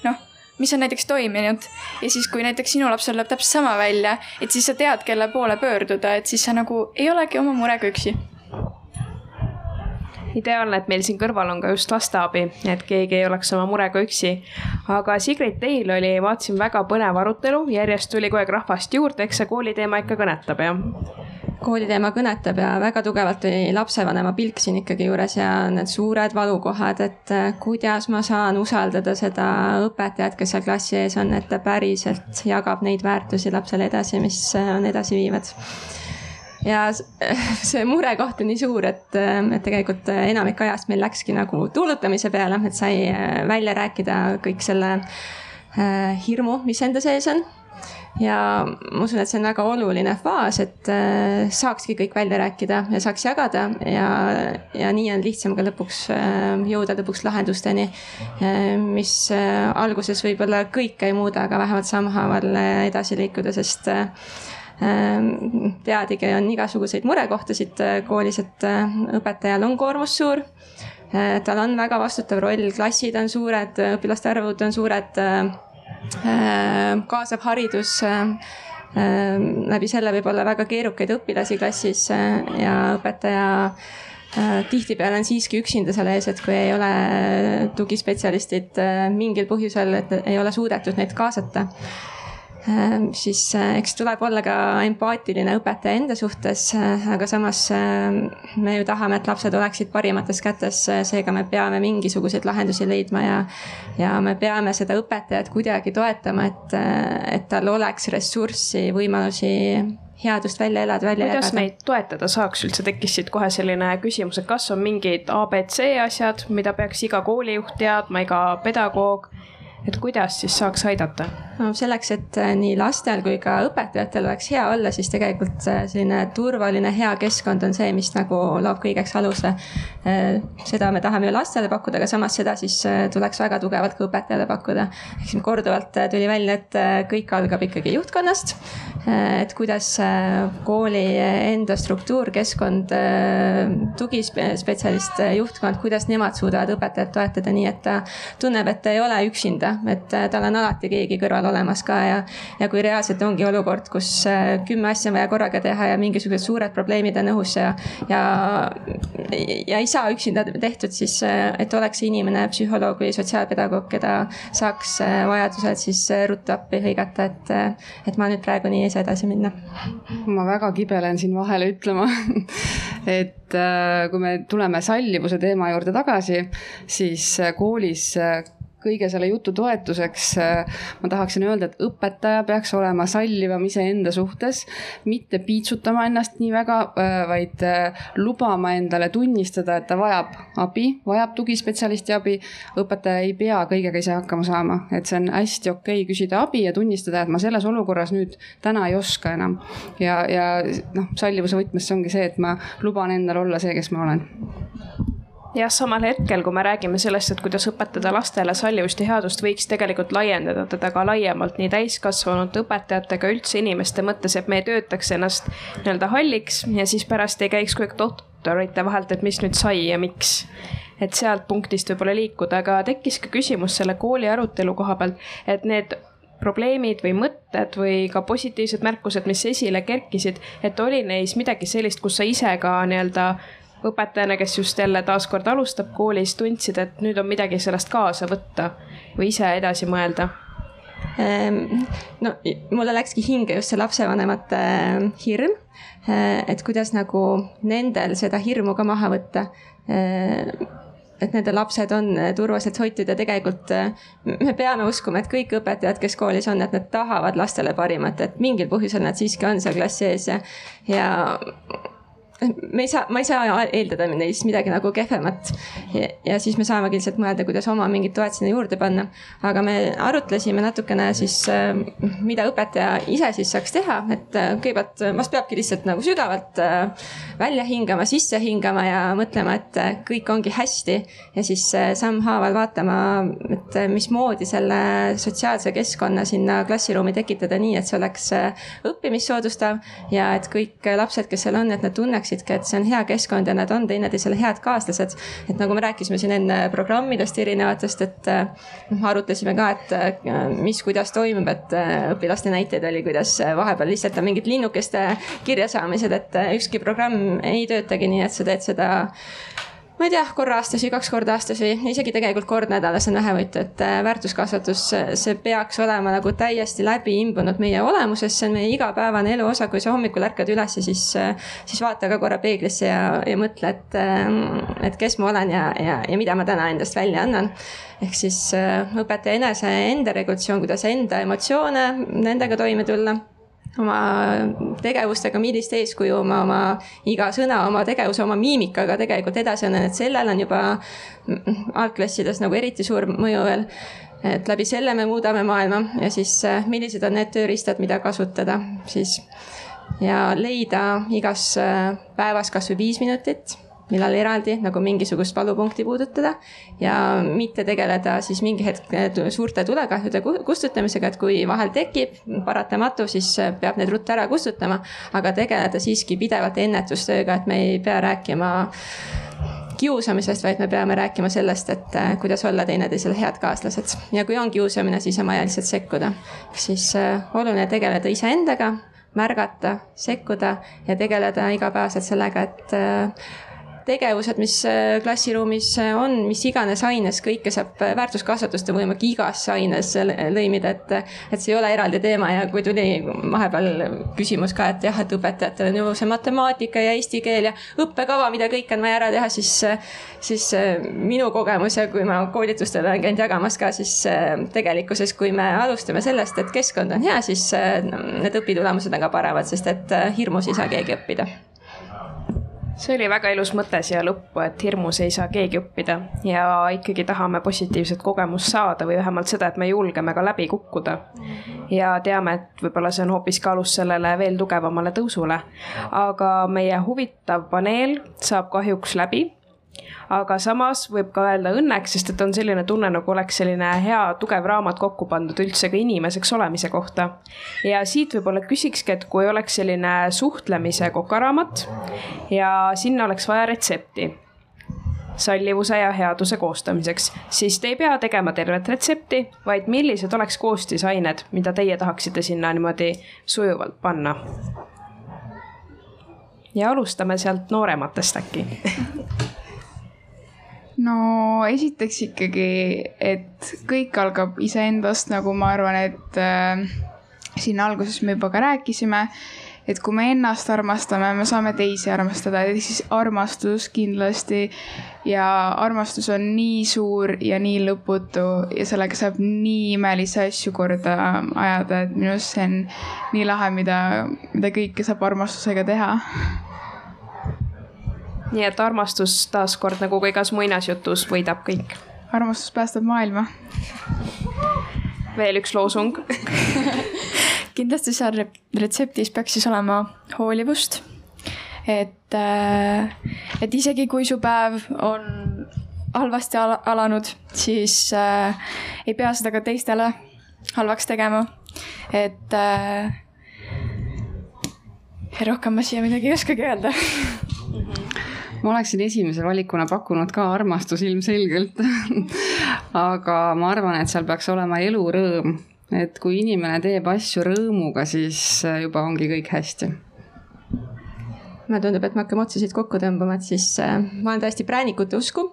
noh, mis on näiteks toiminud ja siis, kui näiteks sinu lapsel läheb täpselt sama välja, et siis sa tead, kelle poole pöörduda, et siis sa nagu ei olegi oma murega üksi ideaalne, et meil siin kõrval on ka just lasteabi, et keegi ei oleks oma murega üksi. aga Sigrid, teil oli, vaatasin väga põnev arutelu, järjest tuli kogu aeg rahvast juurde, eks see kooliteema ikka kõnetab, jah? kooliteema kõnetab ja väga tugevalt oli lapsevanema pilk siin ikkagi juures ja need suured valukohad, et äh, kuidas ma saan usaldada seda õpetajat, kes seal klassi ees on, et ta päriselt jagab neid väärtusi lapsele edasi, mis äh, on edasiviivad ja [LAUGHS] see murekoht on nii suur, et, et tegelikult enamik ajast meil läkski nagu tuulutamise peale, et sai äh, välja rääkida kõik selle äh, hirmu, mis enda sees on. Ja ma usun, et see on väga oluline faas, et äh, saakski kõik välja rääkida ja saaks jagada ja, ja nii on lihtsam ka lõpuks jõuda lõpuks lahendusteni, mis alguses võib-olla kõike ei muuda, aga vähemalt sammhaaval edasi liikuda, sest Ehm, teadagi on igasuguseid murekohtasid äh, koolis, et äh, õpetajal on koormus suur. Äh, tal on väga vastutav roll, klassid on suured, õpilaste arvud on suured. kaasav haridus läbi selle võib olla väga keerukaid õpilasi klassis ja õpetaja tihtipeale on siiski üksinda selle ees, et kui ei ole tugispetsialistid mingil põhjusel, et ei ole suudetud neid kaasata Ehm, siis äh, eks tuleb olla ka empaatiline õpetaja enda suhtes, äh, aga samas äh, me ju tahame, et lapsed oleksid parimates kätes, seega me peame mingisuguseid lahendusi leidma ja ja me peame seda õpetajat kuidagi toetama, et, et tal oleks ressurssi, võimalusi headust välja elada, välja kuidas jagada. neid toetada saaks, üldse tekkis siit kohe selline küsimus, et kas on mingid abc asjad, mida peaks iga koolijuht teadma, iga pedagoog et kuidas siis saaks aidata? no selleks, et äh, nii lastel kui ka õpetajatel oleks hea olla, siis tegelikult äh, selline turvaline, hea keskkond on see, mis nagu loob kõigeks aluse. Äh, seda me tahame ju lastele pakkuda, aga samas seda siis tuleks väga tugevalt ka õpetajale pakkuda. ehk siin korduvalt tuli välja, et kõik algab ikkagi juhtkonnast. et kuidas kooli enda struktuur, keskkond, tugispetsialist, juhtkond, kuidas nemad suudavad õpetajat toetada nii, et ta tunneb, et ta ei ole üksinda mõelda, et äh, tal on alati keegi kõrval olemas ka ja, ja kui reaalselt ongi olukord, kus äh, kümme asja on vaja korraga teha ja mingisugused suured probleemid on õhus ja, ja, ja ei saa üksinda tehtud, siis äh, et oleks inimene, psühholoog või sotsiaalpedagoog, keda saaks vajadusel siis ruttu appi hõigata, et, et ma nüüd praegu nii ei saa edasi minna. ma väga kibelen siin vahele ütlema [LAUGHS] et kui me tuleme sallivuse teema juurde tagasi, siis koolis kõige selle jutu toetuseks äh, ma tahaksin öelda, et õpetaja peaks olema sallivam iseenda suhtes, mitte piitsutama ennast nii väga, äh, vaid äh, lubama endale tunnistada, et ta vajab abi, vajab tugispetsialisti abi. õpetaja ei pea kõigega ise hakkama saama, et see on hästi okei okay küsida abi ja tunnistada, et ma selles olukorras nüüd täna ei oska enam. ja, ja noh, sallivuse võtmes see ongi see, et ma luban endal olla see, kes ma olen jah, samal hetkel, kui me räägime sellest, et kuidas õpetada lastele sallivust ja headust, võiks tegelikult laiendada teda ka laiemalt nii täiskasvanute õpetajatega üldse inimeste mõttes, et me ei töötaks ennast nii-öelda halliks ja siis pärast ei käiks aeg doktorite vahelt, et mis nüüd sai ja miks. Et sealt punktist võib-olla liikuda, aga tekkis ka küsimus selle kooli arutelu koha pealt, et need probleemid või mõtted või ka positiivsed märkused, mis esile kerkisid, et oli neis midagi sellist, kus sa ise ka nii-öelda õpetajana, kes just jälle taaskord alustab koolis, tundsid, et nüüd on midagi sellest kaasa võtta või ise edasi mõelda? Ehm, no mulle läkski hinge just see lapsevanemate ehm, hirm, ehm, et kuidas nagu nendel seda hirmu ka maha võtta et nende lapsed on turvaliselt hoitud ja tegelikult me peame uskuma, et kõik õpetajad, kes koolis on, et nad tahavad lastele parimat, et mingil põhjusel nad siiski on seal klassi ees ja, ja me ei saa, ma ei saa eeldada neist midagi nagu kehvemat. ja siis me saamegi lihtsalt mõelda, kuidas oma mingit toet sinna juurde panna. aga me arutlesime natukene siis, äh, mida õpetaja ise siis saaks teha, et äh, kõigepealt vast peabki lihtsalt nagu sügavalt äh, välja hingama, sisse hingama ja mõtlema, et kõik ongi hästi. ja siis sammhaaval vaatama, et mismoodi selle sotsiaalse keskkonna sinna klassiruumi tekitada nii, et see oleks õppimist soodustav ja et kõik lapsed, kes seal on, et nad tunneksid teaksidki, et see on hea keskkond ja nad on teineteisele head kaaslased. et nagu me rääkisime siin enne programmidest erinevatest, et noh, arutlesime ka, et mis, kuidas toimub, et õpilaste näiteid oli, kuidas vahepeal lihtsalt on mingid linnukeste kirjasaamised, et ükski programm ei töötagi nii, et sa teed seda ma ei tea, korra aastas või kaks korda aastas või isegi tegelikult kord nädalas on vähevõitu, et äh, väärtuskasvatus, see peaks olema nagu täiesti läbi imbunud meie olemusesse, meie igapäevane elu osa, kui sa hommikul ärkad üles siis, äh, siis vaata ka korra peeglisse ja, ja mõtle, et, äh, et kes ma olen ja, ja, ja mida ma täna endast välja annan. Ehk siis õpetaja enese enda regulatsioon, kuidas enda emotsioone, nendega toime tulla oma tegevustega, millist eeskuju ma oma iga sõna, oma tegevuse, oma miimikaga tegelikult edasi annan, et sellel on juba algklassides nagu eriti suur mõju veel. et läbi selle me muudame maailma ja siis äh, millised on need tööriistad, mida kasutada siis ja leida igas äh, päevas kasvõi viis minutit millal eraldi nagu mingisugust valupunkti puudutada ja mitte tegeleda siis mingi hetk suurte tulekahjude kustutamisega, et kui vahel tekib paratamatu, siis peab need ruttu ära kustutama, aga tegeleda siiski pidevalt ennetustööga, et me ei pea rääkima kiusamisest, vaid me peame rääkima sellest, et äh, kuidas olla teineteisele head kaaslased. ja kui on kiusamine, siis on vaja lihtsalt sekkuda. siis äh, oluline tegeleda iseendaga, märgata, sekkuda ja tegeleda igapäevaselt sellega, et äh, tegevused, mis äh, klassiruumis äh, on, mis iganes aines, kõike saab äh, väärtuskasvatust on võimalik igasse aines lõimida, et, et see ei ole eraldi teema ja kui tuli vahepeal küsimus ka, et jah, et õpetajatel on ju see matemaatika ja eesti keel ja õppekava, mida kõike on vaja ära teha, siis, siis minu kogemus ja kui ma koolitustel olen käinud jagamas ka, siis tegelikkuses, kui me alustame sellest, et keskkond on hea, siis need õpitulemused on ka paremad, sest et hirmus ei saa keegi õppida see oli väga ilus mõte siia lõppu, et hirmus ei saa keegi õppida ja ikkagi tahame positiivset kogemust saada või vähemalt seda, et me julgeme ka läbi kukkuda. ja teame, et võib-olla see on hoopiski alus sellele veel tugevamale tõusule. aga meie huvitav paneel saab kahjuks läbi aga samas võib ka öelda õnneks, sest et on selline tunne, nagu oleks selline hea tugev raamat kokku pandud üldse ka inimeseks olemise kohta. ja siit võib-olla küsikski, et kui oleks selline suhtlemise kokaraamat ja sinna oleks vaja retsepti sallivuse ja headuse koostamiseks, siis te ei pea tegema tervet retsepti, vaid millised oleks koostisained, mida teie tahaksite sinna niimoodi sujuvalt panna? ja alustame sealt noorematest äkki [LAUGHS] no esiteks ikkagi, et kõik algab iseendast, nagu ma arvan, et äh, siin alguses me juba ka rääkisime. et kui me ennast armastame, me saame teisi armastada, ehk siis armastus kindlasti. ja armastus on nii suur ja nii lõputu ja sellega saab nii imelisi asju korda ajada, et minu arust see on nii lahe, mida, mida kõike saab armastusega teha nii et armastus taaskord nagu ka igas muinasjutus võidab kõik. armastus päästab maailma. veel üks loosung [LAUGHS] kindlasti seal retseptis peaks siis olema hoolivust. et, äh, et isegi kui su päev on halvasti al alanud, siis äh, ei pea seda ka teistele halvaks tegema. et äh, rohkem ma siia midagi ei oskagi öelda [LAUGHS] ma oleksin esimese valikuna pakkunud ka armastus ilmselgelt. [LAUGHS] Aga ma arvan, et seal peaks olema elurõõm, et kui inimene teeb asju rõõmuga, siis juba ongi kõik hästi mulle tundub, et me hakkame otsasid kokku tõmbama, et siis äh, ma olen täiesti präänikute usku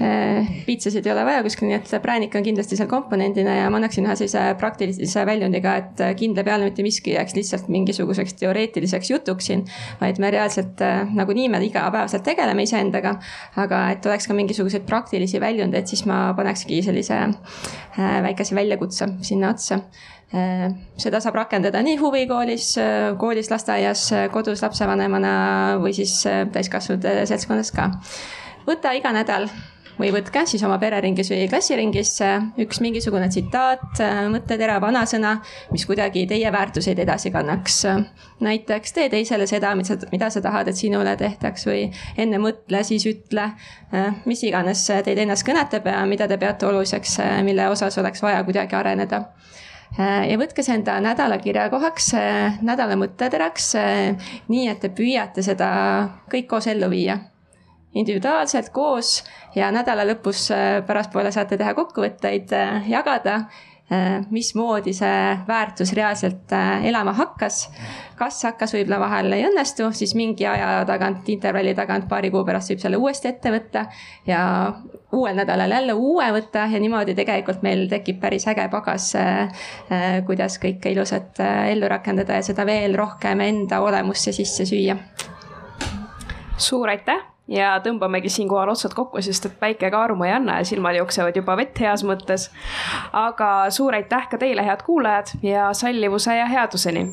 äh,. piitsasid ei ole vaja kuskil, nii et präänik on kindlasti seal komponendina ja ma annaksin ühe sellise praktilise väljundiga, et äh, kindla peale mitte miski ei jääks lihtsalt mingisuguseks teoreetiliseks jutuks siin. vaid me reaalselt nagunii me igapäevaselt tegeleme iseendaga, aga et oleks ka mingisuguseid praktilisi väljundeid, siis ma panekski sellise väikese väljakutse sinna otsa seda saab rakendada nii huvikoolis, äh, koolis, lasteaias, äh, kodus lapsevanemana või siis täiskasvanute seltskonnas ka. võta iga nädal või võtke siis oma pereringis või klassiringis üks mingisugune tsitaat, mõttetera, vanasõna, mis kuidagi teie väärtuseid edasi kannaks. näiteks tee teisele seda, mida sa tahad, et sinule tehtaks või enne mõtle, siis ütle. mis iganes teid ennast kõnetab ja mida te peate oluliseks, mille osas oleks vaja kuidagi areneda ja võtke see enda nädala kirjakohaks, nädala mõtteteraks, nii et te püüate seda kõik koos ellu viia. Individuaalselt koos ja nädala lõpus pärastpoole saate teha kokkuvõtteid, jagada Äh, mismoodi see väärtus reaalselt äh, elama hakkas. kas hakkas, võib-olla vahel ei õnnestu, siis mingi aja tagant, intervalli tagant, paari kuu pärast võib selle uuesti ette võtta ja uuel nädalal jälle uue võtta ja niimoodi tegelikult meil tekib päris äge pagas, äh, kuidas kõike ilusat ellu rakendada ja seda veel rohkem enda olemusse sisse süüa. suur aitäh ja tõmbamegi siinkohal otsad kokku, sest et päike ka armu ei anna ja silmad jooksevad juba vett heas mõttes. aga suur aitäh ka teile, head kuulajad ja sallivuse ja headuseni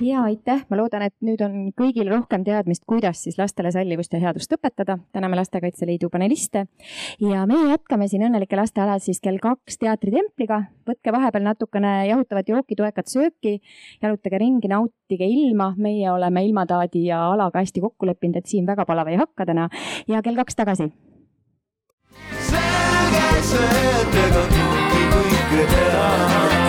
ja aitäh, ma loodan, et nüüd on kõigil rohkem teadmist, kuidas siis lastele sallivust ja headust õpetada. täname Lastekaitse Liidu paneliste ja meie jätkame siin Õnnelike laste alal siis kell kaks teatritempliga. võtke vahepeal natukene jahutavat jooki, toekat sööki, jalutage ringi, nautige ilma. meie oleme ilmataadi ja alaga hästi kokku leppinud, et siin väga palav ei hakka täna ja kell kaks tagasi. selge see, et ega kõike teha.